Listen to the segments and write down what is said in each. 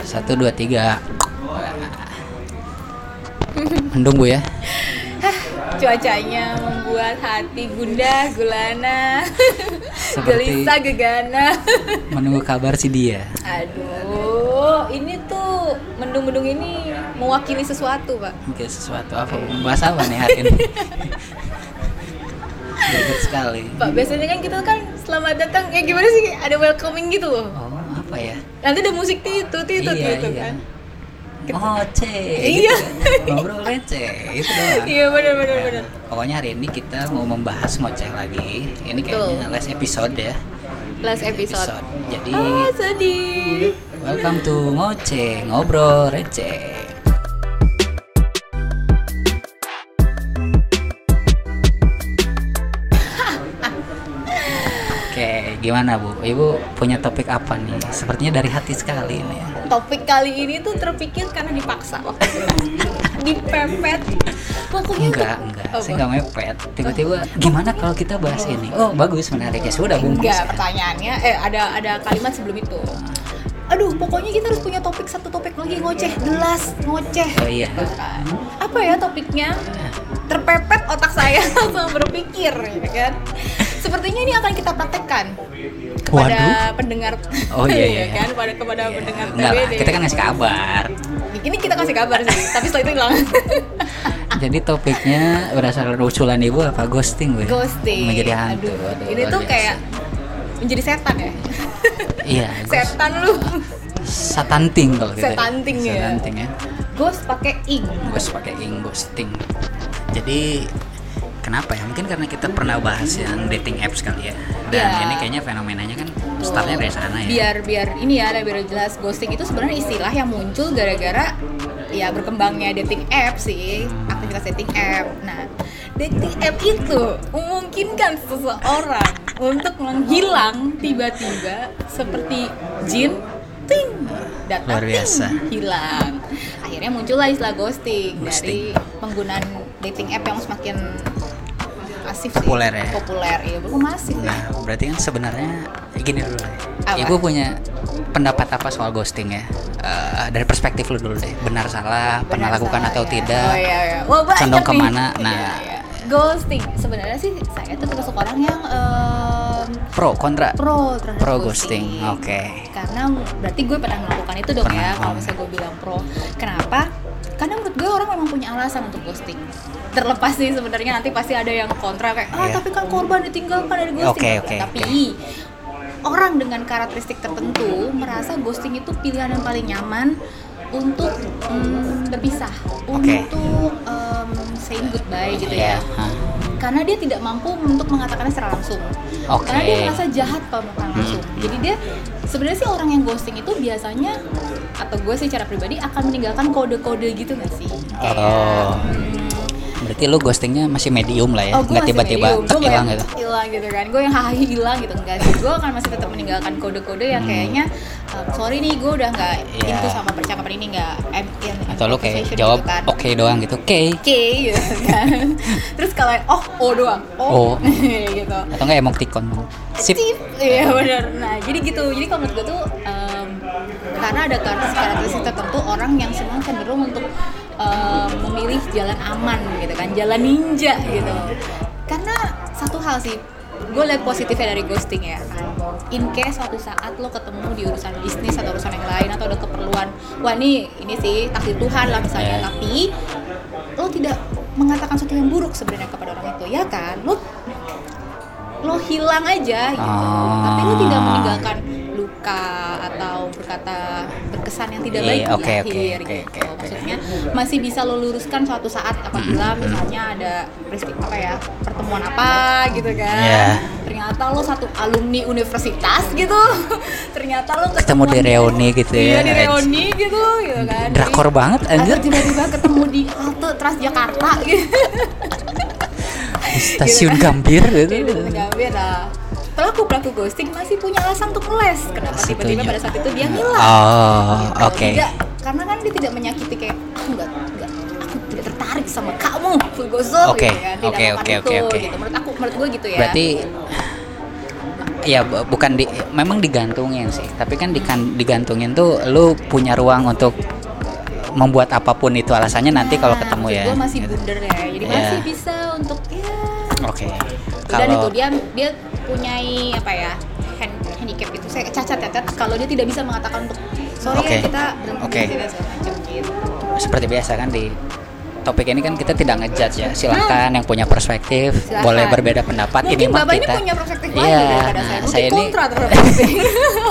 Satu dua tiga. Mendung bu ya. Cuacanya membuat hati gundah gulana, Seperti- gelisah gegana. Menunggu kabar si dia. Aduh, ini tuh mendung-mendung ini mewakili sesuatu, Pak. Mungkin sesuatu apa? Bahas apa nih hari ini? Greget sekali. Pak, biasanya kan kita kan selamat datang, ya gimana sih? Ada welcoming gitu loh. Oh apa ya? Nanti ada musik titu, titu, iya gitu iya. kan. Oh ce. Iya. Gitu. Ngobrol receh. Itu doang. Iya, benar benar benar. Pokoknya hari ini kita mau membahas ngoceh lagi. Ini kayaknya last episode ya. Last episode. Jadi Ah, sedih. welcome to ngoceh, ngobrol receh. Gimana Bu? Ibu punya topik apa nih? Sepertinya dari hati sekali ini ya. Topik kali ini tuh terpikir karena dipaksa waktu itu. Dipepet. Pokoknya tuh- Enggak, enggak. Apa? Saya enggak mepet. Tiba-tiba gimana kalau kita bahas ini? Oh, bagus menarik ya. Sudah bungkus. Enggak, pertanyaannya eh ada ada kalimat sebelum itu. Aduh, pokoknya kita harus punya topik satu topik lagi ngoceh, jelas ngoceh. Oh iya. Apa ya topiknya? Terpepet otak saya langsung berpikir, ya kan? Sepertinya ini akan kita praktekkan kepada Waduh. pendengar. Oh iya iya. ya kan? Pada kepada Iya. pendengar Enggak lah, kita kan ngasih kabar. Ini kita kasih kabar sih, tapi setelah itu hilang. Jadi topiknya berdasarkan usulan ibu apa ghosting, Bu? Ghosting. Menjadi hantu. Aduh, Aduh, ini tuh biasa. kayak menjadi setan ya. iya, setan lu. satanting kalau kita. Setanting ya. Satanting ya. Ghost pakai ing. Ghost pakai ing ghosting. Jadi kenapa ya? Mungkin karena kita pernah bahas yang dating apps kali ya. Dan Iya. ini kayaknya fenomenanya kan startnya dari sana ya. biar biar ini ya biar jelas ghosting itu sebenarnya istilah yang muncul gara-gara ya berkembangnya dating app sih aktivitas dating app nah dating app itu memungkinkan seseorang untuk menghilang tiba-tiba seperti jin ting datang Luar biasa. ting, hilang akhirnya muncullah istilah ghosting, Ghosting. dari penggunaan dating app yang semakin masif sih. Populer ya? populer ya belum masif ya Nah, berarti kan sebenarnya gini dulu deh. Apa? Ibu punya pendapat apa soal ghosting ya? Eh, dari perspektif lu dulu deh. Benar salah, pernah Benar lakukan salah, atau ya. tidak? Oh iya iya. Wah, banyak Condong nih. ke mana? Nah. Iya, iya. ghosting. Sebenarnya sih saya tuh termasuk orang yang em, Pro, kontra? pro terhadap Pro ghosting. Oke. Karena berarti gue pernah melakukan itu dong Pernah, ya kalau oh. misalnya gue bilang pro. Kenapa? Karena menurut gue orang memang punya alasan untuk ghosting. Terlepas sih sebenarnya nanti pasti ada yang kontra kayak ah Iya. tapi kan korban ditinggalkan dari ghosting. Oke, oke, tapi oke. orang dengan karakteristik tertentu merasa ghosting itu pilihan yang paling nyaman untuk mm, berpisah, Oke. untuk em, saying goodbye gitu Iya, ya. hah. Karena dia tidak mampu untuk mengatakannya secara langsung. Oke. Karena dia merasa jahat kalau melakukan langsung. Hmm. Jadi dia sebenarnya sih orang yang ghosting itu biasanya atau gue sih secara pribadi akan meninggalkan kode-kode gitu nggak sih? Kayak, Oh. hmm, Berarti lu ghostingnya masih medium lah ya, Oh, nggak tiba-tiba nggak hilang gitu. hilang gitu kan gue yang hahi hilang gitu enggak sih gue akan masih tetap meninggalkan kode-kode yang Hmm. kayaknya um, sorry nih gue udah nggak Iya. into sama percakapan ini nggak I'm in Atau lu kayak conversation jawab gitu kan. oke doang gitu. Oke. oke gitu kan terus kalau oh oh doang Oh. oh, gitu Atau enggak emoticon. Sip. Iya benar. Nah jadi gitu. Jadi kalau menurut gue tuh em, karena ada karakteristik tertentu orang yang semua cenderung untuk em, memilih jalan aman gitu kan, jalan ninja gitu. Karena satu hal sih, gue lihat positifnya dari ghosting ya. In case suatu saat lo ketemu di urusan bisnis atau urusan yang lain atau ada keperluan, wah ini ini sih takdir Tuhan lah misalnya. Iya. Tapi lo tidak mengatakan sesuatu yang buruk sebenarnya kepada orang itu, ya kan? Lo lo hilang aja gitu Ah. tapi lo tidak meninggalkan luka atau berkata berkesan yang tidak Iya, baik di oke, oke, akhir oke, gitu oke, oke. maksudnya masih bisa lo luruskan suatu saat apabila misalnya ada peristiwa apa ya pertemuan apa gitu kan Iya. ternyata lo satu alumni universitas gitu ternyata lo Ketemu di reuni gitu iya ya. di reuni gitu gitu kan Drakor Jadi, banget, anjir. tiba-tiba ketemu di halte Transjakarta gitu Di Stasiun Gambir gitu. Iya, di Gambir lah. Pelaku pelaku ghosting masih punya alasan untuk ngeles. Kenapa tiba-tiba pada saat itu dia ngilang? Oh, Gitu. oke. Tidak, karena kan dia tidak menyakiti kayak aku nggak aku tidak tertarik sama kamu full gosok Oke, gitu kan. Oke, oke, itu, oke, oke. gitu. Menurut aku menurut gue gitu ya. Berarti ya bu- bukan di memang digantungin sih tapi kan dikan, digantungin tuh lu punya ruang untuk membuat apa pun itu alasannya nanti kalau ketemu ya gue masih gitu. bundar ya jadi Iya. masih bisa untuk ya oke dan itu kalau dia dia punya apa ya hand, handicap itu saya cacat ya kalau dia tidak bisa mengatakan untuk sorry Oke. ya kita berhenti segala macam gitu. Seperti biasa kan di topik ini kan kita tidak ngejudge ya. Silahkan yang punya perspektif Silahkan. boleh berbeda pendapat. Mungkin ini mah bapak kita ini punya perspektif lain Iya, saya. Nah, mungkin saya ini kontra terhadap ghosting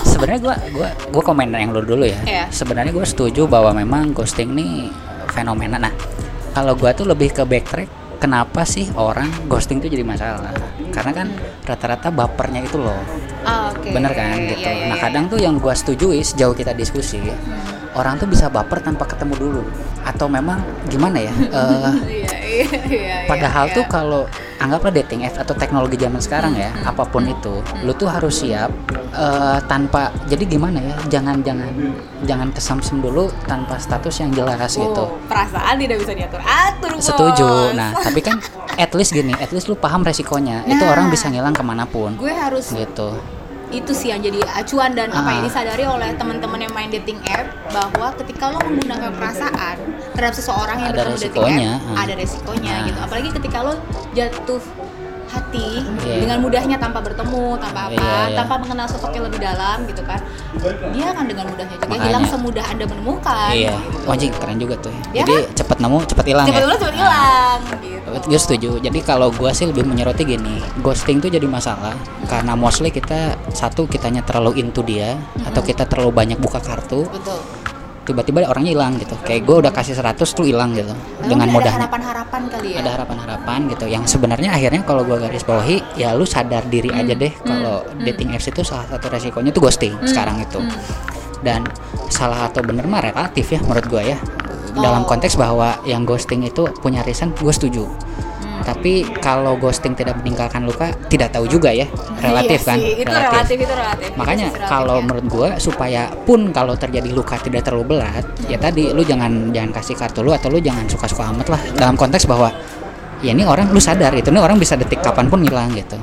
sebenarnya gua gua gua komen yang lu dulu ya. Iya. sebenarnya gue setuju bahwa memang ghosting ini fenomena. Nah kalau gua tuh lebih ke backtrack kenapa sih orang ghosting itu jadi masalah? Karena kan rata-rata bapernya itu loh. Ah, oke. Bener kan? Gitu. Iya, iya, nah iya. kadang tuh yang gua setujui sejauh kita diskusi orang tuh bisa baper tanpa ketemu dulu. Atau memang gimana ya? Eh, iya iya Padahal iya, tuh kalau anggaplah dating apps atau teknologi zaman sekarang ya, Hmm. apa pun itu, lu tuh harus siap eh, tanpa jadi gimana ya? Jangan jangan jangan kesamsem dulu tanpa status yang jelas Oh, gitu. perasaan tidak bisa diatur atur bos. Setuju. Nah, tapi kan at least gini, at least lu paham resikonya. Itu Nah. orang bisa ngilang ke mana pun. gue harus Gitu. itu sih yang jadi acuan dan apa ya Ah. disadari oleh teman-teman yang main dating app bahwa ketika lo menggunakan perasaan terhadap seseorang yang Ada bertemu dating resikonya, app ah. ada resikonya Nah. gitu apalagi ketika lo jatuh hati Iya. dengan mudahnya tanpa bertemu tanpa apa Iya, iya. tanpa mengenal sosoknya lebih dalam gitu kan dia akan dengan mudahnya juga Makanya. hilang semudah anda menemukan Iya. gitu. Oh, anjing keren juga tuh. Ya Jadi cepet nemu, cepet hilang cepet ya. dulu cepet hilang gitu Gue setuju. Jadi kalau gue sih lebih menyoroti gini, ghosting tuh jadi masalah karena mostly kita satu kitanya terlalu into dia atau kita terlalu banyak buka kartu, betul tiba-tiba orangnya hilang gitu. Kayak gue udah kasih 100 tuh hilang gitu Memang dengan ada mudahnya. harapan-harapan kali ya Ada harapan-harapan gitu yang sebenarnya akhirnya kalau gue garis bawahi ya lu sadar diri Hmm. aja deh kalau dating apps itu salah satu resikonya tuh ghosting sekarang itu. Hmm. Dan salah atau bener mah relatif ya menurut gue ya. Dalam Oh. konteks bahwa yang ghosting itu punya reason gue setuju. Hmm. Tapi kalau ghosting tidak meninggalkan luka, tidak tahu juga ya. Relatif Iya kan? sih, itu relatif itu relatif Makanya Itu kalau relatifnya. menurut gua supaya pun kalau terjadi luka tidak terlalu berat, ya tadi lu jangan jangan kasih kartu lu atau lu jangan suka-suka amat lah dalam konteks bahwa ya ini orang lu sadar itu nih orang bisa detik kapan pun hilang gitu.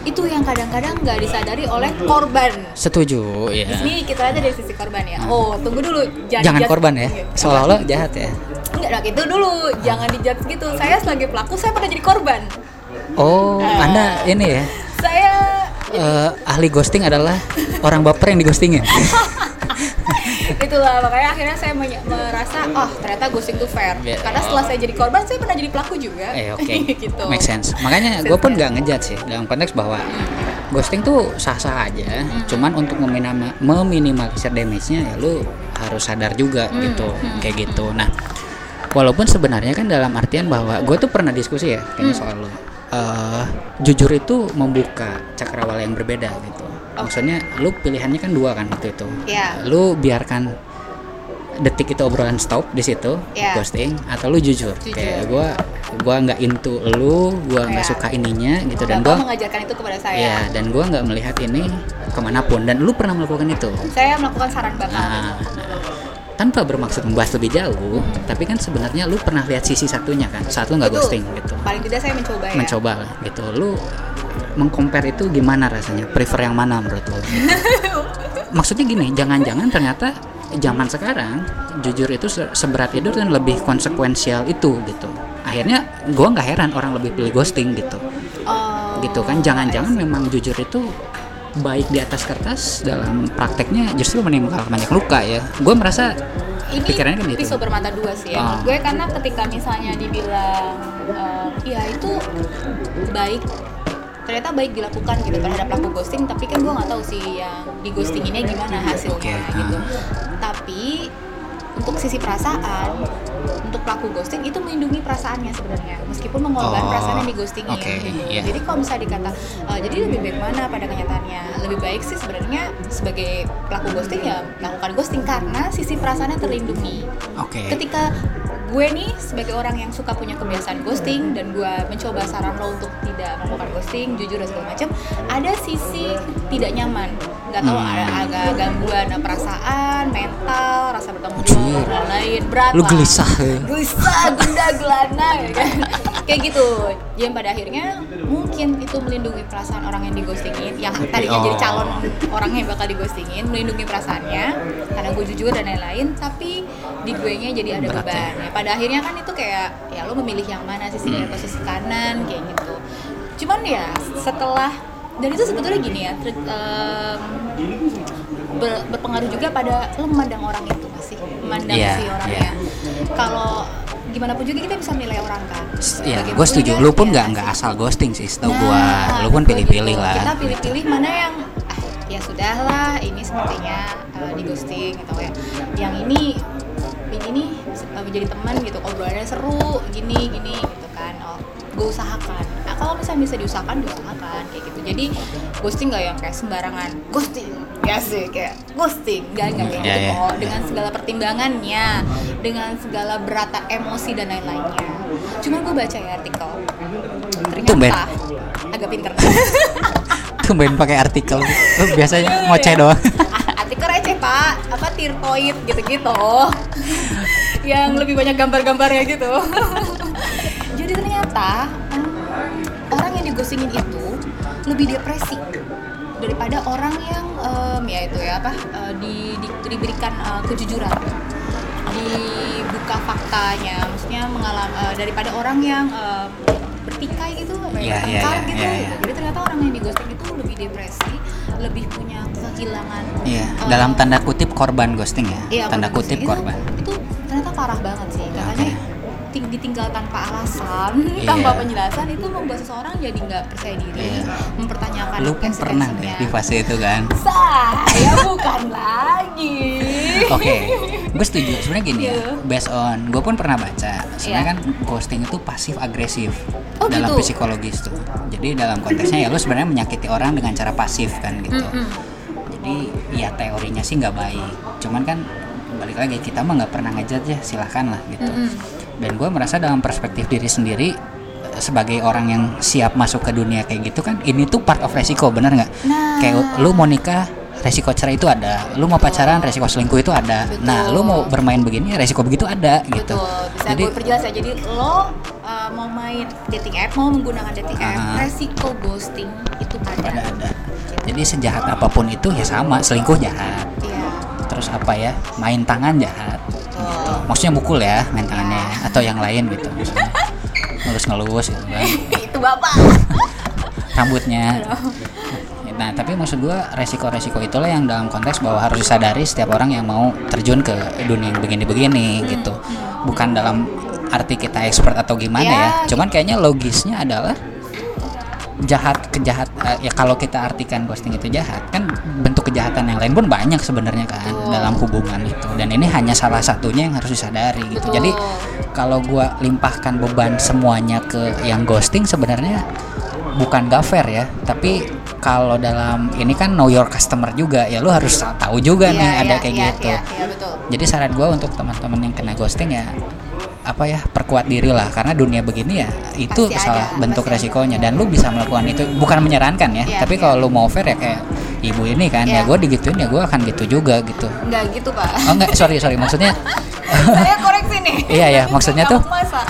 itu yang kadang-kadang nggak disadari oleh korban Setuju ya. ini kita aja dari sisi korban ya oh tunggu dulu jangan, Jangan korban ya. Iya. Seolah-olah jahat ya. Enggak nah, itu dulu jangan dijudge gitu saya sebagai pelaku saya pernah jadi korban Oh, Eh. Anda ini ya. saya eh, ahli ghosting adalah orang baper yang dighostingin. itulah makanya akhirnya saya merasa oh ternyata ghosting itu fair Ya. karena setelah saya jadi korban saya pernah jadi pelaku juga Eh oke, gitu make sense. Makanya gue pun nggak ngejudge sih dalam konteks bahwa ghosting tuh sah-sah aja. Cuman untuk meminima, meminimalisir damage-nya ya lu harus sadar juga gitu, kayak gitu. Nah, walaupun sebenarnya kan dalam artian bahwa gue tuh pernah diskusi ya kayaknya soal lu. Eh, jujur itu membuka cakrawala yang berbeda gitu. Maksudnya lu pilihannya kan dua kan waktu itu. Iya. Lu biarkan detik itu obrolan stop di situ Iya. ghosting atau lu jujur, Jujur. kayak gua gua nggak into lu gua nggak Iya. suka ininya gitu dan gua mengajarkan itu kepada saya ya dan gua nggak melihat ini ke mana pun dan lu pernah melakukan itu saya melakukan saran bapak nah, tanpa bermaksud membahas lebih jauh tapi kan sebenarnya lu pernah lihat sisi satunya kan saat lu nggak ghosting gitu. Paling tidak saya mencoba ya. Mencoba lah gitu. Lu mengcompare itu gimana rasanya? Prefer yang mana menurut lu? Maksudnya gini jangan-jangan ternyata zaman sekarang jujur itu se- seberat itu dan lebih konsekuensial itu gitu. Akhirnya gua nggak heran orang lebih pilih ghosting gitu. Oh, gitu kan jangan-jangan memang jujur itu baik di atas kertas dalam prakteknya justru menimbulkan banyak luka ya gue merasa ini pikirannya kan gitu pisau bermata dua sih ya. Ah. Menurut gue karena ketika misalnya dibilang eh, ya itu baik ternyata baik dilakukan gitu terhadap pelaku ghosting tapi kan gue nggak tahu sih yang di ghosting ini gimana hasilnya Oke, gitu ah. tapi untuk sisi perasaan untuk pelaku ghosting itu melindungi perasaannya sebenarnya meskipun mengorbankan Oh, perasaan yang di ghostingin oke, gitu. iya. jadi kalau misalnya dikata "Eh, jadi lebih baik mana pada kenyataannya lebih baik sih sebenarnya sebagai pelaku ghosting ya melakukan ghosting karena sisi perasaannya terlindungi oke ketika gue nih sebagai orang yang suka punya kebiasaan ghosting dan gue mencoba saran lo untuk tidak melakukan ghosting jujur dan segala macam ada sisi tidak nyaman nggak tahu Hmm. ada agak gangguan perasaan mental rasa bertanggung Anjir. jawab dan lain berat lu gelisah ya. gelisah gundah gelana ya kan kayak gitu yang pada akhirnya mungkin itu melindungi perasaan orang yang digostingin yang tadinya oh. jadi calon orang yang bakal digostingin melindungi perasaannya karena gue jujur dan lain-lain tapi di gue nya jadi ada Berat ya. beban ya pada akhirnya kan itu kayak ya lo memilih yang mana sisi kiri Hmm. atau sisi kanan kayak gitu cuman ya setelah dan itu sebetulnya gini ya ter- em, ber- berpengaruh juga pada lo memandang orang itu masih memandang Iya, si orangnya iya. kalau gimana pun juga kita bisa nilai orang kan ya Bagaimanapun gue setuju kan, lu pun ya nggak kan nggak sih? asal ghosting sih setahu Nah, gua lu pun pilih-pilih lah Kita pilih-pilih mana yang ah, ya sudahlah ini sepertinya uh, di ghosting gitu ya. Yang ini ini nih uh, menjadi teman gitu obrolannya seru gini gini gitu kan. Oh, gue usahakan. Nah, kalau misalnya bisa diusahakan diusahakan kayak gitu. Jadi ghosting nggak yang kayak sembarangan ghosting. Ya sih kayak ghosting nggak nggak kayak Ya, gitu. ya. kok dengan segala pertimbangannya dengan segala berata emosi dan lain-lainnya. Cuman gue baca ya artikel. Tumben. ternyata agak pinter. Tumben pakai artikel. Lu biasanya Iya, ngoceh doang. Artikel receh pak. Apa tirtoid gitu-gitu. Yang lebih banyak gambar-gambarnya gitu. Jadi ternyata em, orang yang digosingin itu lebih depresi daripada orang yang em, ya itu ya apa eh, di, di- diberikan eh, kejujuran dibuka faktanya maksudnya mengalami daripada orang yang em, bertikai gitu apa ya Iya, iya, bertengkar iya, gitu iya, gitu. iya. jadi ternyata orang yang digosting itu lebih depresi lebih punya kehilangan Iya, eh, dalam tanda kutip korban ghosting ya. Iya, tanda kutip ghosting. korban. Itu, itu ternyata parah banget sih. Katanya Oke. Ting- ditinggal tanpa alasan, Iya. tanpa penjelasan itu membuat seseorang jadi nggak percaya diri, Iya. mempertanyakan Lu pun pernah deh di fase itu kan. Saya bukan lagi. Oke, gue setuju. Sebenarnya gini ya, Iya. based on gue pun pernah baca. Sebenarnya Iya. kan ghosting itu pasif agresif Oh, dalam gitu? psikologis tuh. Jadi dalam konteksnya ya lu sebenarnya menyakiti orang dengan cara pasif kan gitu. Mm-mm. Jadi ya teorinya sih nggak baik. Cuman kan balik lagi kita mah nggak pernah ngejat ya silahkan lah gitu. Mm-mm. Dan gue merasa dalam perspektif diri sendiri sebagai orang yang siap masuk ke dunia kayak gitu kan ini tuh part of resiko bener nggak? Nah. Kayak lu mau nikah resiko cerai itu ada, lu mau pacaran resiko selingkuh itu ada. Betul. Nah, lu mau bermain begini resiko begitu ada gitu. Betul, bisa Jadi gue perjelas ya. Jadi lo uh, mau main dating app, mau menggunakan dating app, Ah. resiko ghosting itu ada. ada ada. Jadi sejahat apa pun itu ya sama, selingkuh jahat. Iya. Terus apa ya? Main tangan jahat. Maksudnya mukul ya main tangannya ya, atau yang lain gitu. misalnya. Ngelus-ngelus gitu kan. itu bapak. rambutnya. Nah, tapi maksud gua resiko-resiko itulah yang dalam konteks bahwa harus disadari setiap orang yang mau terjun ke dunia yang begini-begini gitu. Bukan dalam arti kita expert atau gimana Ya, ya. Cuman kayaknya logisnya adalah jahat kejahat eh, ya kalau kita artikan ghosting itu jahat kan bentuk kejahatan yang lain pun banyak sebenarnya kan Betul. dalam hubungan itu dan ini hanya salah satunya yang harus disadari gitu Betul. jadi kalau gua limpahkan beban semuanya ke yang ghosting sebenarnya bukan gak fair ya tapi kalau dalam ini kan know your customer juga ya lu harus tahu juga nih Iya, ada iya, kayak iya, gitu Iya, iya, betul. jadi saran gua untuk teman-teman yang kena ghosting ya apa ya perkuat diri lah karena dunia begini ya itu Pasti salah ada, bentuk pasti ada. resikonya dan lu bisa melakukan itu bukan menyarankan ya Iya, tapi iya. kalau lu mau fair ya kayak ibu ini kan ya Iya. gue digituin ya gue akan gitu juga gitu Enggak gitu, Pak. oh enggak sorry sorry maksudnya Saya koreksi nih. Iya, iya, maksudnya tuh- masa?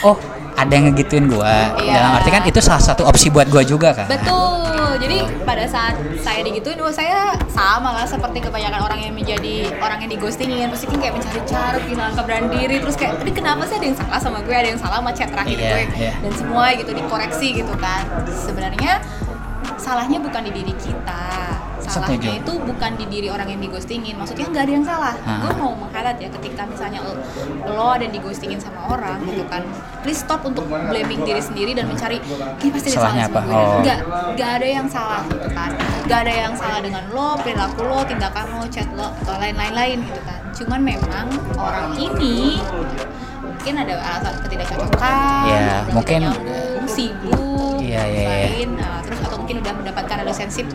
oh ada yang ngegituin gue Iya. dalam arti kan itu salah satu opsi buat gue juga kan Betul. Jadi pada saat saya digituin, oh saya sama lah seperti kebanyakan orang yang menjadi orang yang digostingin, pasti kan kayak mencari cara, kehilangan keberanian diri, terus kayak, ini kenapa sih ada yang salah sama gue, ada yang salah sama chat terakhir Iya, gue, iya. dan semua gitu dikoreksi gitu kan. Sebenarnya salahnya bukan di diri kita, salahnya Setuju. itu bukan di diri orang yang digostingin. Maksudnya nggak ada yang salah. Ah. Gue mau menghighlight ya ketika misalnya lo, lo ada digostingin sama orang gitu kan, please stop untuk blaming diri sendiri dan mencari ini pasti Salahnya apa? gue. Oh. Nggak, nggak ada yang salah gitu kan. Nggak ada yang salah dengan lo, perilaku lo, tindakan lo, chat lo atau lain-lain lain gitu kan. Cuman memang orang ini mungkin ada alasan ketidakcocokan, obrolan mungkin- sibuk, Iya, iya, iya. lain, uh, terus atau mungkin udah mendapatkan relationship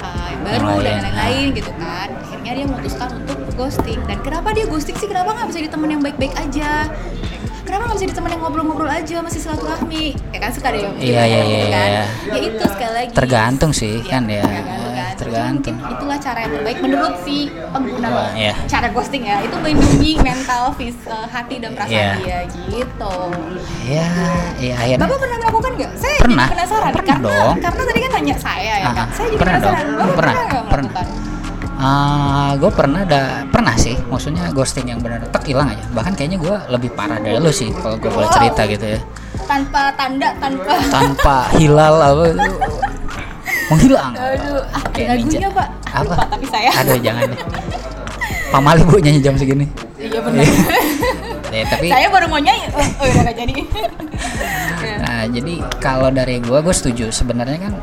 uh, baru dan lain, lain-lain gitu kan. Akhirnya dia memutuskan untuk ghosting. Dan kenapa dia ghosting sih? Kenapa nggak bisa di temen yang baik-baik aja? Kenapa nggak bisa di temen yang ngobrol-ngobrol aja masih silaturahmi? Ya kan suka yang Iya, iya, gitu iya, kan. iya. Ya itu sekali lagi. tergantung sih Iya, kan ya tergantung kan. Tergantung Mungkin itulah cara yang terbaik menurut si pengguna Wah, iya. cara ghosting ya itu melindungi mental fis eh, hati dan perasaan Iya. dia gitu ya ya akhirnya Bapak pernah melakukan nggak? Saya Pernah. jadi penasaran Pernah karena dong. karena tadi kan nanya saya ya Ah, kan. ah. Saya jadi Pernah dong. penasaran. Bapak Pernah. nggak Pernah. melakukan? gue pernah ada pernah sih maksudnya ghosting yang benar tek hilang aja bahkan kayaknya gue lebih parah dari lu sih kalau gue boleh Wow. cerita gitu ya Tanpa tanda, tanpa tanpa hilal apa menghilang Aduh, ah, lagunya. Pak. Apa? Lupa, tapi saya. aduh jangan pamali bu nyanyi jam segini Iya benar. ya, tapi saya baru mau nyanyi. Oh, oh udah nggak jadi. Nah, jadi kalau dari gua gue setuju sebenarnya kan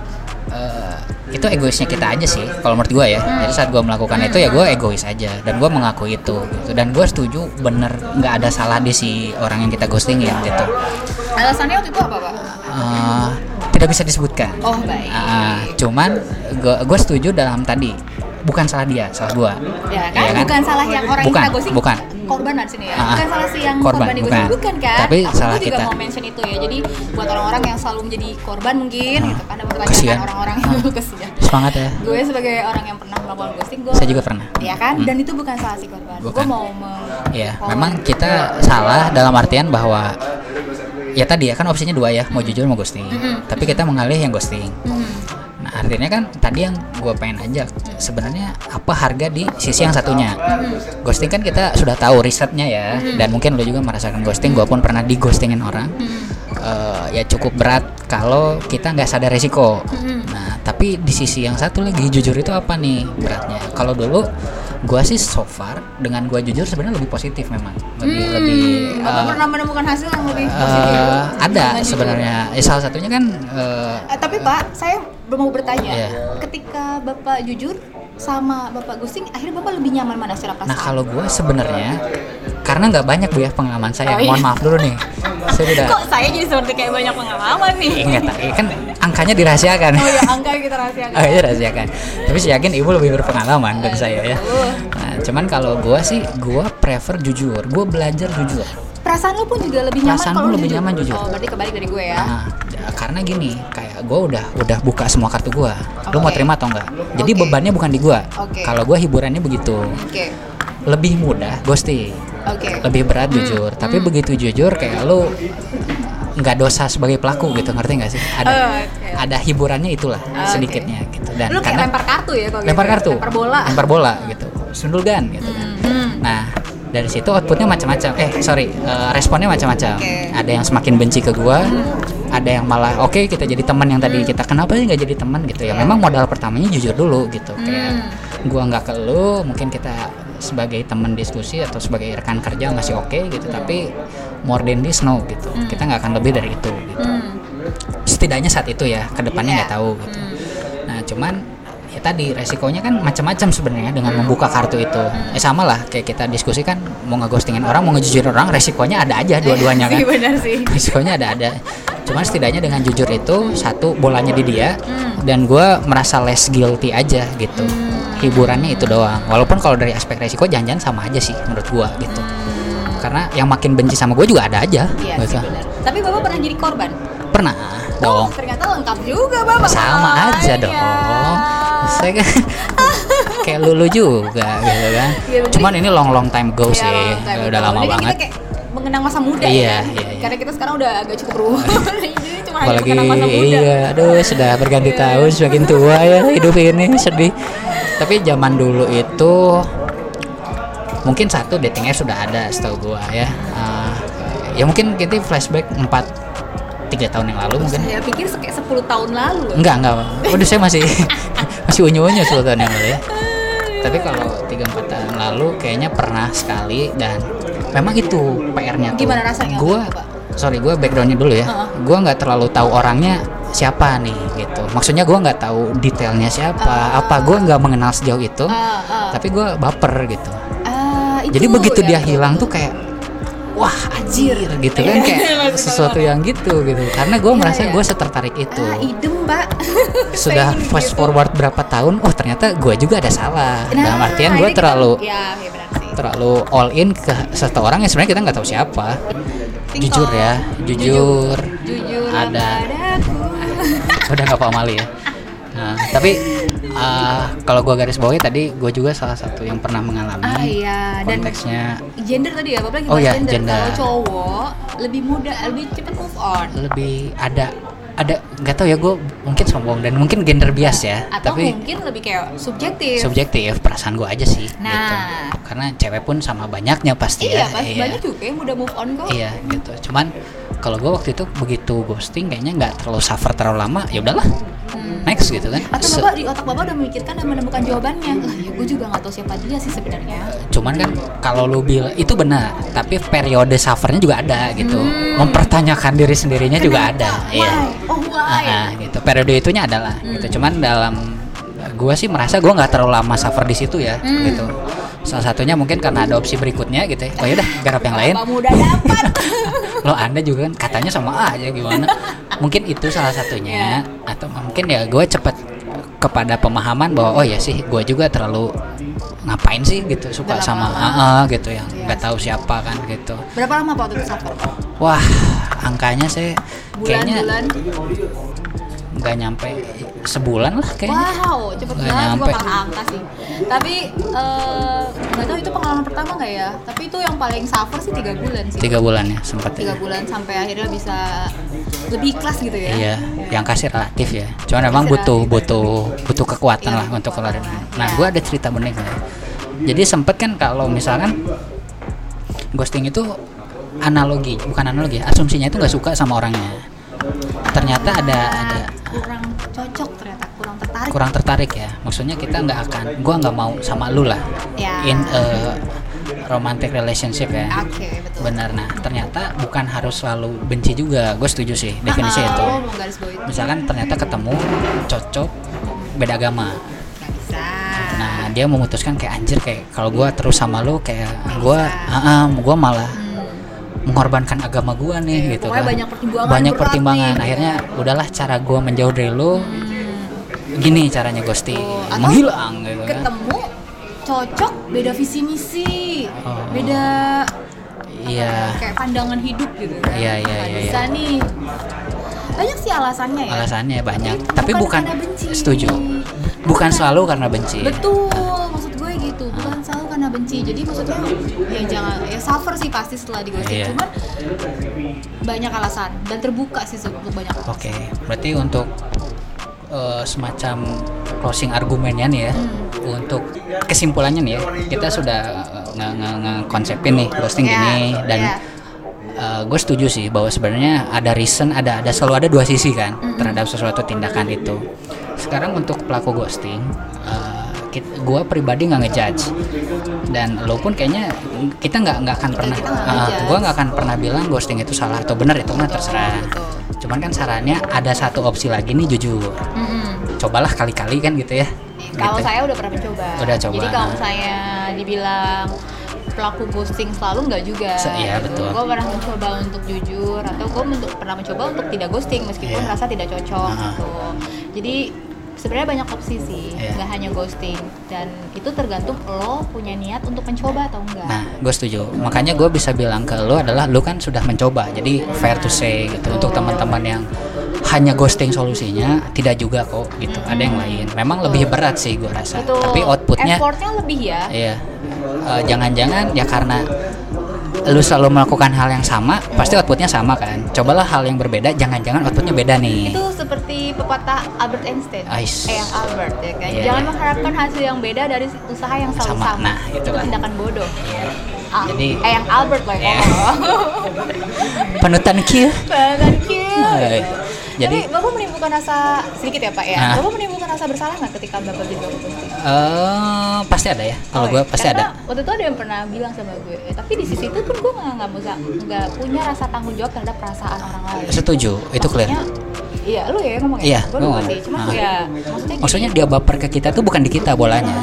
eh, itu egoisnya kita aja sih kalau menurut gua ya. Jadi saat gua melakukan itu ya gua egois aja dan gua mengakui itu gitu. Dan gua setuju bener nggak ada salah di si orang yang kita ghostingin gitu. Alasannya waktu itu apa Pak? Eh, tidak bisa disebutkan. Oh baik. Ah, cuman gue setuju dalam tadi bukan salah dia, salah gua. Ya kan? Iya bukan salah yang orang Bukan, kita ghosting. bukan. Korban di sini ya. Ah. bukan salah si yang Korban, korban, bukan. Bukan kan? Tapi Aku salah juga kita. mau mention itu ya. Jadi buat orang-orang yang selalu menjadi korban mungkin Ah, gitu kan pertanyaan orang-orang yang kesian. Semangat ya. Gue sebagai orang yang pernah melakukan ghosting, gue Saya juga pernah. Ya kan? Hmm. Dan itu bukan salah si korban. Gue mau Iya, memang kita salah dalam artian bahwa ya tadi ya kan opsinya dua ya, mau jujur mau ghosting. Tapi kita mengalih yang ghosting. Hmm. Nah, artinya kan tadi yang gue pengen ajak sebenarnya apa harga di sisi yang satunya. Ghosting kan kita sudah tahu risetnya ya, dan mungkin lo juga merasakan ghosting. Gue pun pernah di ghostingin orang. Eh, ya cukup berat kalau kita nggak sadar resiko. Nah, tapi di sisi yang satu lagi jujur itu apa nih beratnya? Kalau dulu gua sih so far dengan gua jujur sebenarnya lebih positif memang. Lebih lebih Hmm, Bapak eh, pernah menemukan hasil yang lebih eh, positif? ada sebenarnya. Eh, salah satunya kan eh, Eh, tapi Pak, saya mau bertanya, Iya. ketika Bapak jujur sama Bapak ghosting, akhirnya Bapak lebih nyaman mana secara perasaan? Nah kalau gue sebenarnya karena nggak banyak bu ya pengalaman saya. Oh, iya. Mohon maaf dulu nih. Saya udah Kok saya jadi seperti kayak banyak pengalaman nih? ingat kan angkanya dirahasiakan. Oh ya, angka kita rahasiakan. Oh iya rahasiakan. Tapi saya yakin ibu lebih berpengalaman dari saya ya. Nah, cuman kalau gue sih gue prefer jujur. Gue belajar jujur. Perasaan lu pun juga lebih nyaman Perasaan kalau lebih nyaman jujur. Oh, berarti kebalik dari gue ya. Nah, karena gini, kayak gue udah udah buka semua kartu gue. Lu mau terima atau enggak? Jadi Oke. bebannya bukan di gue. Oke. Kalau gue hiburannya begitu. Oke. Lebih mudah ghosting. Oke. lebih berat jujur tapi begitu jujur kayak lu nggak dosa sebagai pelaku gitu ngerti nggak sih? Ada Oh, oke. ada hiburannya itulah Oke. sedikitnya gitu. Dan lu karena lempar kartu ya kalau lempar gitu. kartu. Lempar bola. lempar bola gitu. Sundul gun gitu kan. Hmm. nah dari situ outputnya macam-macam. Eh sorry eh, responnya macam-macam. Oke. ada yang semakin benci ke gua ada yang malah oke kita jadi teman yang tadi kita kenapa sih nggak jadi teman? gitu ya. Memang modal pertamanya jujur dulu gitu. Kayak gua nggak ke lu mungkin kita sebagai teman diskusi atau sebagai rekan kerja masih oke gitu. Tapi more than this no gitu. Kita nggak akan lebih dari itu gitu. Hmm. setidaknya saat itu ya ke depannya nggak Iya. tahu gitu. Nah cuman ya tadi resikonya kan macam-macam sebenarnya dengan membuka kartu itu. Eh sama lah kayak kita diskusi kan mau ngeghostingin orang mau ngejujurin orang resikonya ada aja dua-duanya kan? Iya benar sih. risikonya ada ada. Cuman setidaknya dengan jujur itu satu bolanya di dia Hmm. dan gue merasa less guilty aja gitu. Hiburannya itu doang. Walaupun kalau dari aspek resiko jangan-jangan sama aja sih menurut gue gitu karena yang makin benci sama gue juga ada aja Iya sih. Tapi Bapak pernah jadi korban? pernah Oh, dong ternyata lengkap juga Bapak. sama aja dong saya kan kayak lulu juga gitu kan berarti- cuman ini long long time ago Iya, sih long time udah lama banget Kita kayak mengenang masa muda Iya, ya. iya, iya. Karena kita sekarang udah agak cukup berumur. Jadi cuma hanya apalagi mengenang masa muda. iya aduh sudah berganti Iya. tahun semakin tua ya hidup ini sedih tapi zaman dulu itu mungkin satu dating app sudah ada setahu gua ya. Ah, ya mungkin kita flashback 4 tiga tahun yang lalu mungkin. Saya pikir kayak 10 tahun lalu. enggak enggak. Waduh saya masih masih unyu unyu sepuluh tahun yang lalu ya. Tapi kalau tiga empat tahun lalu kayaknya pernah sekali dan memang itu PR-nya tuh. Gimana rasanya gua sorry gue backgroundnya dulu ya. Heeh. gua nggak terlalu tahu orangnya siapa nih gitu. Maksudnya gua nggak tahu detailnya siapa apa gua nggak mengenal sejauh itu Ah, ah. tapi gua baper gitu. Ah, itu jadi begitu ya, dia hilang tuh kayak wah anjir gitu kan kayak Masuk sesuatu yang gitu gitu karena gue Iya, merasa iya. gue setertarik itu Ah, idem, Pak. sudah ingin fast gitu. forward berapa tahun oh ternyata gue juga ada salah Nah, dalam artian gue terlalu Ya, ya benar sih. terlalu all in ke seseorang yang sebenarnya kita nggak tahu siapa jujur ya jujur Jujur ada padaku. udah nggak pamali ya nah, tapi Ah, kalau gua garis bawahi tadi gua juga salah satu yang pernah mengalami Ah iya dan konteksnya gender tadi ya, Bapak lagi Oh iya, gender. gender. Kalau cowok lebih muda, lebih cepat move on. lebih ada ada nggak tahu ya gue mungkin sombong dan mungkin gender bias ya Atau tapi mungkin lebih kayak subjektif. subjektif perasaan gue aja sih Nah. gitu karena cewek pun sama banyaknya pasti iya, ya pas banyak juga yang mudah move on kok. iya gitu cuman kalau gue waktu itu begitu ghosting kayaknya nggak terlalu suffer terlalu lama ya udahlah Hmm. next gitu kan Atau Se- bapak di otak bapak udah memikirkan dan menemukan jawabannya. Lah ya gue juga nggak tahu siapa dia sih sebenarnya. cuman kan kalau lu bilang itu benar tapi periode suffernya juga ada gitu mempertanyakan diri sendirinya juga ada Hmm. Kenapa? iya Why? Oh why? Ah, gitu periode itunya adalah Hmm. gitu cuman dalam gua sih merasa gua nggak terlalu lama suffer di situ ya Hmm. gitu salah satunya mungkin karena ada opsi berikutnya gitu ya oh yaudah garap yang lain Bapak muda dapat. lo anda juga kan katanya sama aja gimana mungkin itu salah satunya atau mungkin ya gue cepet kepada pemahaman bahwa oh ya sih gue juga terlalu ngapain sih gitu suka Udah sama lama. ah, ah, gitu yang Iya nggak tahu siapa kan gitu Berapa lama waktu itu suffer? wah angkanya saya kayaknya Bulan-bulan? Nggak nyampe sebulan lah kayaknya Wow, cepet Nggak banget nyampe. gue malah angka sih. Tapi eh, nggak tahu itu pengalaman pertama nggak ya? Tapi itu yang paling suffer sih tiga bulan sih. tiga bulan ya sempat Tiga ya. bulan sampai akhirnya bisa lebih ikhlas gitu ya. Iya, yang kasih relatif ya. Cuman memang Kasih butuh relatif. butuh butuh kekuatan Iya, lah untuk kelarin. Nah, Iya. gue ada cerita nih. Jadi sempet kan kalau misalkan ghosting itu analogi, bukan analogi, asumsinya itu nggak suka sama orangnya. Ternyata ada ada kurang cocok ternyata kurang tertarik. kurang tertarik ya. Maksudnya kita nggak akan, gua nggak mau sama lu lah. Ya. In a romantic relationship ya. Oke betul. Benar. Nah, ternyata bukan harus selalu benci juga. Gue setuju sih definisi Ah, itu. Oh, misalkan ternyata ketemu cocok beda agama nah dia memutuskan kayak anjir kayak kalau gua terus sama lu kayak bisa. ah, ah, gua malah. Mengorbankan agama gua nih Iya, gitu kan. banyak pertimbangan banyak pertimbangan. nih. akhirnya udahlah cara gua menjauh dari lu Hmm. gini caranya ghosting Oh, menghilang gitu kan. ketemu cocok beda visi misi Oh. beda iya. kayak pandangan hidup gitu kan. Iya, iya, iya, bisa nih. Banyak sih alasannya ya. Alasannya banyak. Tapi Bukan bukan, karena benci. setuju. Bukan. selalu karena benci. Betul gitu. Bukan selalu karena benci. Jadi maksudnya ya jangan ya suffer sih pasti setelah di ghosting Iya. cuman banyak alasan. Dan terbuka sih untuk banyak alasan. Oke, berarti untuk eh, semacam closing argumennya nih ya, Hmm. untuk kesimpulannya nih ya, kita sudah eh, nge- nge- ngekonsepin nih ghosting Iya, gini dan iya. gue setuju sih bahwa sebenarnya ada reason, ada ada selalu ada dua sisi kan terhadap sesuatu tindakan itu. Sekarang untuk pelaku ghosting, gue pribadi nggak ngejudge dan lo pun kayaknya kita nggak nggak akan pernah, nggak ngejudge. gue nggak akan pernah bilang ghosting itu salah atau benar itu mah terserah. Cuman kan sarannya ada satu opsi lagi nih jujur. Cobalah kali-kali kan gitu ya. Kalau Gitu. saya udah pernah mencoba. Udah coba. Jadi kalau saya dibilang pelaku ghosting selalu nggak juga. Se- iya, betul. Gue pernah mencoba untuk jujur atau gue pernah mencoba untuk tidak ghosting meskipun Iya. rasa tidak cocok Ah. gitu. Jadi sebenarnya banyak opsi sih, Iya. nggak hanya ghosting dan itu tergantung lo punya niat untuk mencoba atau enggak. Nah, gue setuju. Makanya gue bisa bilang ke lo adalah lo kan sudah mencoba. Jadi fair to say gitu untuk teman-teman yang hanya ghosting solusinya tidak juga kok gitu. Ada yang lain. Memang lebih berat sih gue rasa. Betul. Tapi outputnya effortnya lebih ya. Iya. Eh, jangan-jangan ya karena lu selalu melakukan hal yang sama, pasti outputnya sama kan. Cobalah hal yang berbeda, jangan-jangan outputnya beda nih. Itu seperti pepatah Albert Einstein. Ais. Eh, yang Albert ya kan. Iya, Jangan iya. mengharapkan hasil yang beda dari usaha yang selalu Sama. sama. Nah, itu itulah. tindakan bodoh. Iya. Ah, Jadi- eh yang Albert loh Iya. yang ngomong. Panutan Q. Thank you. Jadi- Tapi Bapak menimbulkan rasa sedikit ya Pak ya. Nah. Bapak menimbulkan rasa bersalah nggak ketika Bapak jadi Bapak ghosting? Eh, pasti ada ya. Kalau Oh, gue iya. pasti Karena ada. Waktu itu ada yang pernah bilang sama gue, eh, tapi di sisi itu pun gue nggak nggak bisa nggak punya rasa tanggung jawab terhadap perasaan orang lain. Setuju, itu clear. Iya, lu ya ngomong Iya, ya. Gue gua lupa ngomong. sih. Cuma Ah. ya maksudnya. Maksudnya dia baper ke kita tuh bukan di kita bolanya,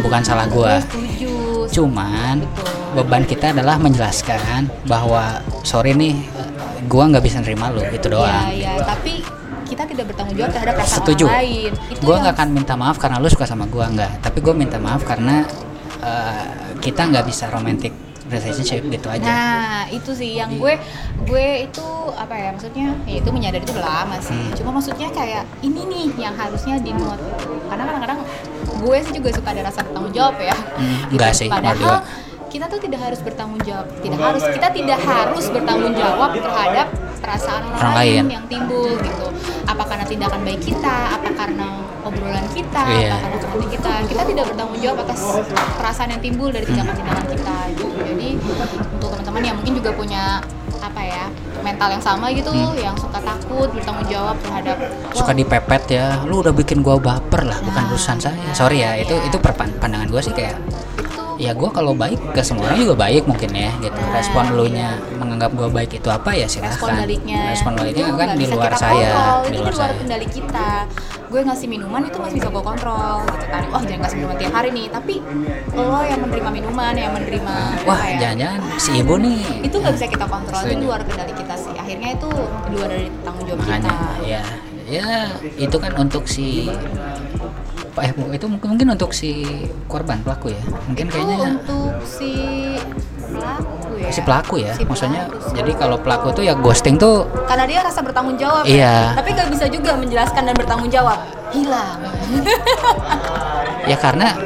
bukan salah gue setuju. Cuman Betul. beban kita adalah menjelaskan bahwa sorry nih, gua nggak bisa nerima lu itu doang. Iya, iya. Tapi kita tidak bertanggung jawab terhadap perasaan Setuju. orang lain. Itu Gua yang- nggak akan minta maaf karena lu suka sama gua nggak, tapi gua minta maaf karena eh, kita nggak bisa romantic relationship gitu aja Nah, itu sih yang gue gue itu apa ya maksudnya? Ya itu menyadari itu udah lama sih. Hmm. Cuma maksudnya kayak ini nih yang harusnya di note. Karena kadang-kadang gue sih juga suka ada rasa bertanggung jawab ya. Hmm, enggak sih, enggak juga. Padahal kita tuh tidak harus bertanggung jawab. Tidak harus kita tidak harus bertanggung jawab terhadap perasaan orang, Orang lain, yang timbul gitu. Apa karena tindakan baik kita, apa karena obrolan kita, Iya. apa karena hati kita. Kita tidak bertanggung jawab atas perasaan yang timbul dari tindakan-tindakan kita gitu. Jadi untuk teman-teman yang mungkin juga punya apa ya mental yang sama gitu, yang suka takut bertanggung jawab terhadap Hmm. suka dipepet ya lu udah bikin gua baper lah bukan Nah, urusan saya iya, sorry ya itu iya. itu perpan- pandangan gua sih kayak itu ya gua kalau baik ke semua orang juga baik mungkin ya gitu. Nah, respon lu iya. nya menganggap gua baik itu apa ya silahkan. Respon baliknya. Respon baliknya itu kan di luar kita saya kontrol. di itu luar saya. kendali kita. Gue ngasih minuman itu masih bisa gue kontrol gitu kan. Oh jangan kasih minuman tiap hari nih. Tapi lo yang menerima minuman yang menerima wah ya, jangan-jangan si ibu nih. Itu nggak bisa kita kontrol. Itu Setuju. luar kendali kita sih. Akhirnya itu luar dari tanggung jawab makanya kita ya ya itu kan untuk si Pak eh, itu mungkin mungkin untuk si korban pelaku ya. Mungkin itu kayaknya untuk si pelaku ya? Si pelaku ya Si maksudnya pelaku. jadi kalau pelaku tuh ya ghosting tuh karena dia rasa bertanggung jawab Iya. ya. tapi nggak bisa juga menjelaskan dan bertanggung jawab hilang. Ya karena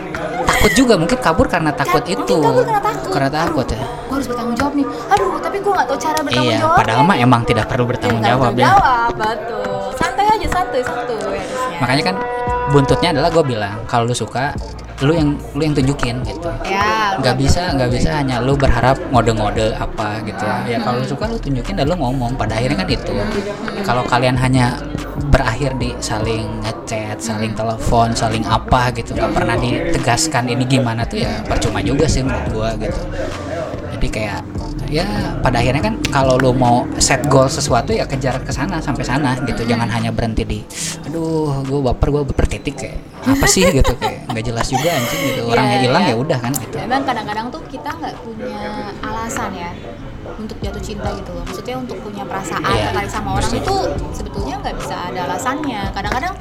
takut juga mungkin kabur karena takut itu. kabur karena takut. karena takut ya. gue harus bertanggung jawab nih. Aduh tapi gue nggak tahu cara bertanggung iya jawab padahal mah emang tidak perlu bertanggung jawab ya. jawab betul. Santai aja santai santuy harusnya makanya kan buntutnya adalah gue bilang kalau lu suka lu yang lu yang tunjukin gitu. Ya nggak bisa nggak bisa hanya lu berharap ngode-ngode apa gitu. Ya kalau lu suka lu tunjukin dan lu ngomong. Pada akhirnya kan itu. Kalau kalian hanya berakhir di saling ngechat saling telepon saling apa gitu nggak pernah ditegaskan ini gimana tuh ya percuma juga sih menurut gua gitu. Jadi kayak ya pada akhirnya kan kalau lu mau set goal sesuatu ya kejar ke sana sampai sana gitu. Jangan hanya berhenti di aduh gue baper gue baper titik kayak apa sih? gitu kayak nggak jelas juga anjing gitu. Orangnya Iya, hilang iya. ya udah kan gitu. Memang kadang-kadang tuh kita nggak punya alasan ya untuk jatuh cinta gitu loh. Maksudnya untuk punya perasaan Iya, tertarik sama orang itu sebetulnya nggak bisa ada alasannya. Kadang-kadang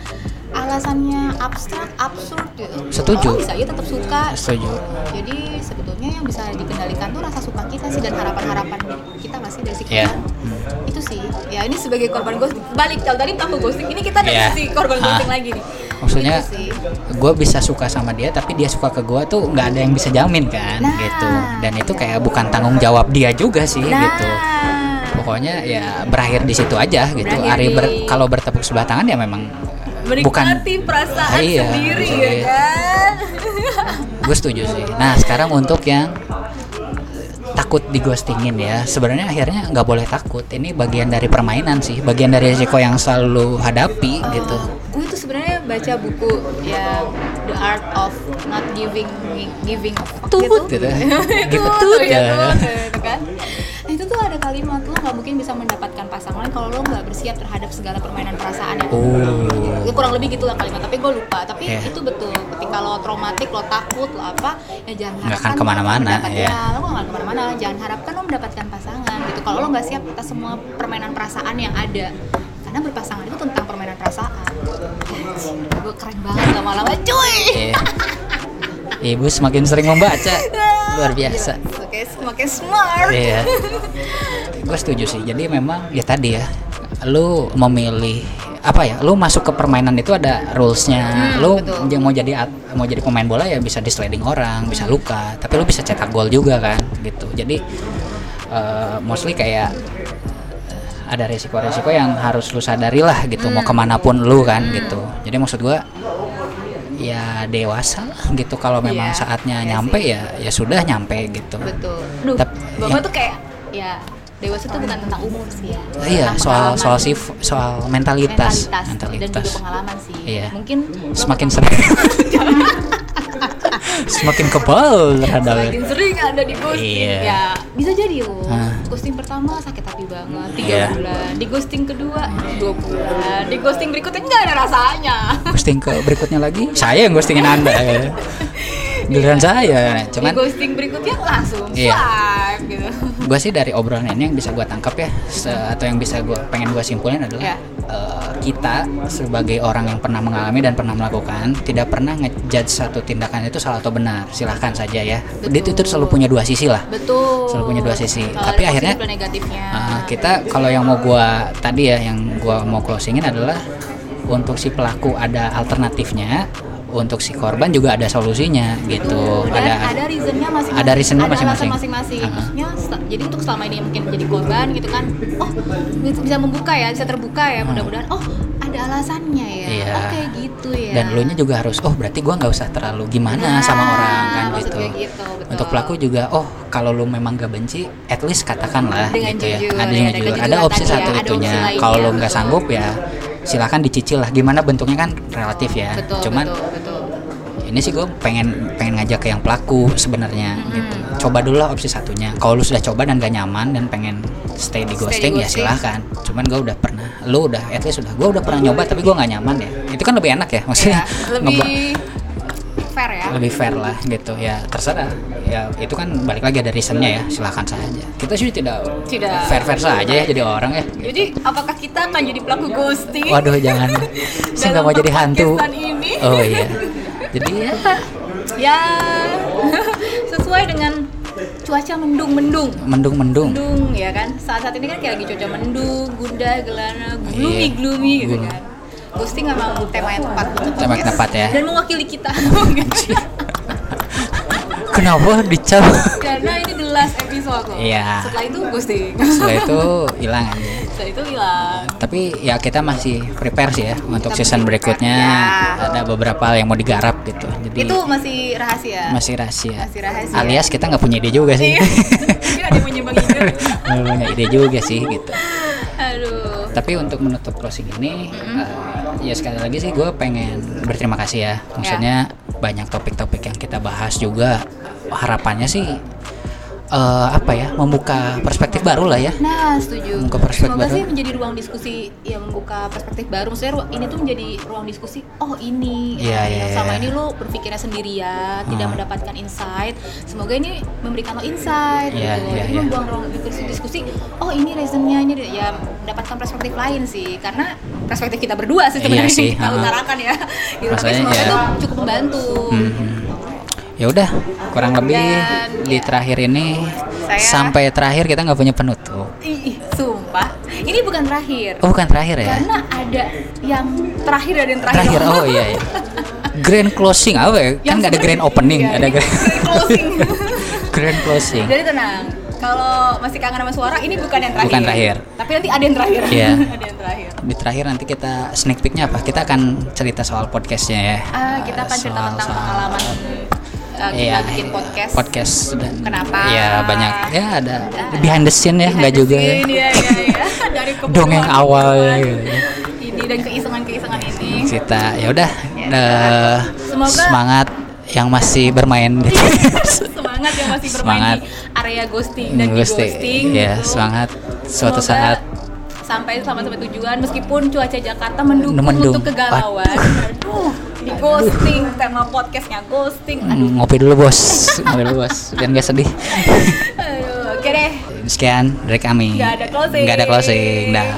alasannya abstrak absurd gitu. Setuju. Orang bisa aja tetap suka. Setuju. Jadi sebetulnya yang bisa dikendalikan tuh rasa suka kita sih dan harapan-harapan kita nggak sih dari si Iya. kita itu sih. Ya ini sebagai korban ghosting. Balik kalau tadi pelaku ghosting ini kita dari Iya. si korban Ah. ghosting lagi nih. Maksudnya gue bisa suka sama dia tapi dia suka ke gue tuh nggak ada yang bisa jamin kan Nah, gitu. Dan itu kayak bukan tanggung jawab dia juga sih nah. gitu. Pokoknya ya berakhir di situ aja gitu. Berakhir Ari ber- kalau bertepuk sebelah tangan ya memang menikmati perasaan Iya, sendiri iya. ya kan gue setuju sih nah sekarang untuk yang takut di ghostingin ya sebenarnya akhirnya nggak boleh takut ini bagian dari permainan sih bagian dari risiko yang selalu hadapi gitu gue tuh sebenarnya baca buku yang The Art of Not Giving Giving Tut, gitu. gitu. itu Give a tut, ya, ya. tut, gitu kan. Itu tuh ada kalimat lo nggak mungkin bisa mendapatkan pasangan kalau lo nggak bersiap terhadap segala permainan perasaan yang oh. Ya, kurang lebih gitulah kalimat tapi gue lupa. Tapi Iya. itu betul ketika lo traumatik lo takut lo apa ya jangan Nggak akan harapkan ke mana-mana, ya. ya, lo nggak akan ke mana-mana. Jangan harapkan lo mendapatkan pasangan gitu. Kalau lo nggak siap atas semua permainan perasaan yang ada. Karena berpasangan itu tentang permainan perasaan. Gue keren banget lama-lama cuy. Iya. Ibu semakin sering membaca luar biasa. Oke, semakin smart Iya. Gue setuju sih. Jadi memang ya tadi ya, lu memilih apa ya? Lu masuk ke permainan itu ada rulesnya. Hmm, lu betul. j- mau jadi mau jadi pemain bola ya bisa disliding orang, bisa luka. Tapi lu bisa cetak gol juga kan, gitu. Jadi eh, mostly kayak eh, ada resiko-resiko yang harus lu sadari lah gitu mau ke mana pun lu kan gitu jadi maksud gua ya dewasa lah gitu. Kalau memang Iya, saatnya iya nyampe ya ya sudah nyampe gitu. Betul. Duh, Tap- bapak ya. tuh kayak ya dewasa itu bukan tentang umur sih ya. Iya soal soal sif soal mentalitas. Mentalitas, dan juga pengalaman sih. Iya. mungkin semakin sering semakin kebal terhadap semakin sering ada di ghosting Iya. ya bisa jadi loh Hah. ghosting pertama sakit hati banget tiga Iya. bulan di ghosting kedua dua bulan di ghosting berikutnya nggak ada rasanya ghosting ke berikutnya lagi saya yang ghostingin anda ya. giliran saya. Di cuman ghosting berikutnya langsung Iya. swipe gitu. Gue sih dari obrolan ini yang bisa gue tangkap ya atau yang bisa gue pengen gue simpulin adalah Ya. eh, kita sebagai orang yang pernah mengalami dan pernah melakukan tidak pernah ngejudge satu tindakan itu salah atau benar. Silahkan saja ya. Itu, itu selalu punya dua sisi lah. Betul. Selalu punya dua sisi. Kalau Tapi akhirnya- Uh, kita kalau yang mau gua tadi ya yang gua mau closingin adalah untuk si pelaku ada alternatifnya untuk si korban juga ada solusinya gitu dan ada, ada reasonnya masing-masing ada reasonnya masing-masing. masing-masing maksudnya jadi untuk selama ini mungkin menjadi korban gitu kan oh bisa bisa membuka ya bisa terbuka ya mudah-mudahan oh ada alasannya ya. Iya. oh kayak gitu ya dan lu nya juga harus oh berarti gua nggak usah terlalu gimana Nah, sama orang kan gitu. gitu, betul. untuk pelaku juga oh kalau lu memang gak benci at least katakanlah Dengan gitu jujur, ya ada ya, dengan dengan jujur ada opsi ya, satu opsi itunya kalau lu nggak sanggup ya silakan dicicil lah. Gimana bentuknya kan relatif ya. Betul cuman betul, betul. ini sih gue pengen pengen ngajak ke yang pelaku sebenarnya Mm-hmm. gitu. Coba dulu lah opsi satunya. Kalau lu sudah coba dan gak nyaman dan pengen stay di Stay di ghosting. ya silahkan. Cuman gue udah pernah lu udah at least udah gue udah pernah nyoba tapi gue nggak nyaman ya. Itu kan lebih enak ya maksudnya Ya, lebih fair ya. Lebih fair lah gitu. Ya terserah. Ya itu kan balik lagi ada reasonnya ya. Silahkan saja. Kita sih tidak Tidak. fair fair saja ya jadi orang ya. Jadi apakah kita akan jadi pelaku ghosting? Waduh jangan. Saya nggak mau jadi hantu. ini. Oh iya. Jadi ya. Ya sesuai dengan cuaca mendung-mendung. Mendung mendung mendung ya kan? Saat saat ini kan kayak lagi cuaca mendung gundah gelana gloomy Iya. gloomy gitu Gloomy. kan ghosting memang tema yang tepat. Untuk Tema yang tepat ya. dan mewakili kita. Kenapa dicap? Karena ini the last episode loh Iya. setelah itu ghosting. Setelah itu hilang aja. Setelah itu hilang. Tapi ya kita masih prepare sih ya untuk Kita season prepare, berikutnya. ya. ada beberapa hal yang mau digarap gitu. Jadi itu masih rahasia? Masih rahasia. Masih rahasia. alias kita nggak punya ide juga sih. Iya. mungkin ada yang ide. Punya ide juga sih gitu tapi untuk menutup closing ini eh, ya sekali lagi sih gue pengen berterima kasih ya. Maksudnya banyak topik-topik yang kita bahas juga. Harapannya sih eh, apa ya membuka perspektif baru lah ya Nah, setuju. Membuka perspektif Semoga baru. sih menjadi ruang diskusi yang membuka perspektif baru. Maksudnya ru- ini tuh menjadi ruang diskusi. Oh ini, Iya, oh, iya, yang selama iya. ini lo berpikirnya sendirian, tidak Hmm. mendapatkan insight. Semoga ini memberikan lo insight. Iya, gitu. iya, Ini iya. membuang ruang diskusi, diskusi. Oh ini reasonnya ini dia." ya mendapatkan perspektif lain sih. Karena perspektif kita berdua sih Iya sebenarnya sih, yang kita utarakan ya. Gitu. Tapi semoga ya. itu cukup membantu. Mhm. Ya udah kurang lebih Dan, di ya. terakhir ini Saya- sampai terakhir kita nggak punya penutup Ih, sumpah. Ini bukan terakhir. oh bukan terakhir ya Karena ada yang terakhir ada yang terakhir. terakhir oh iya, iya. grand closing apa ya kan nggak ada grand opening iya, ada ini grand, grand closing. grand closing Jadi tenang. Kalau masih kangen sama suara, ini bukan yang terakhir. Bukan terakhir. Tapi nanti ada yang terakhir. Iya. ada yang terakhir. di terakhir nanti kita sneak peeknya apa kita akan cerita soal podcastnya ya Ah, kita akan cerita tentang soal- pengalaman uh, kita Iya, bikin podcast. podcast dan Kenapa? ya banyak ya ada Ada. behind the scene ya nggak juga ya scene, Iya, iya, iya. Dari dongeng awal ya ya. Ini dan keisengan-keisengan ini. kita ya udah Ya. eh, Semoga- semangat yang masih bermain di semangat yang masih bermain Semangat. di area ghosting dan di ghosting ghosting ya gitu. semangat suatu Semoga saat sampai selamat sampai tujuan meskipun cuaca Jakarta mendukung Mendung. untuk kegalauan. Aduh, di ghosting tema podcastnya ghosting. Aduh, mm, ngopi dulu bos ngopi dulu bos dan gak sedih aduh. oke deh. sekian dari kami Nggak ada closing. Nggak ada closing Dah.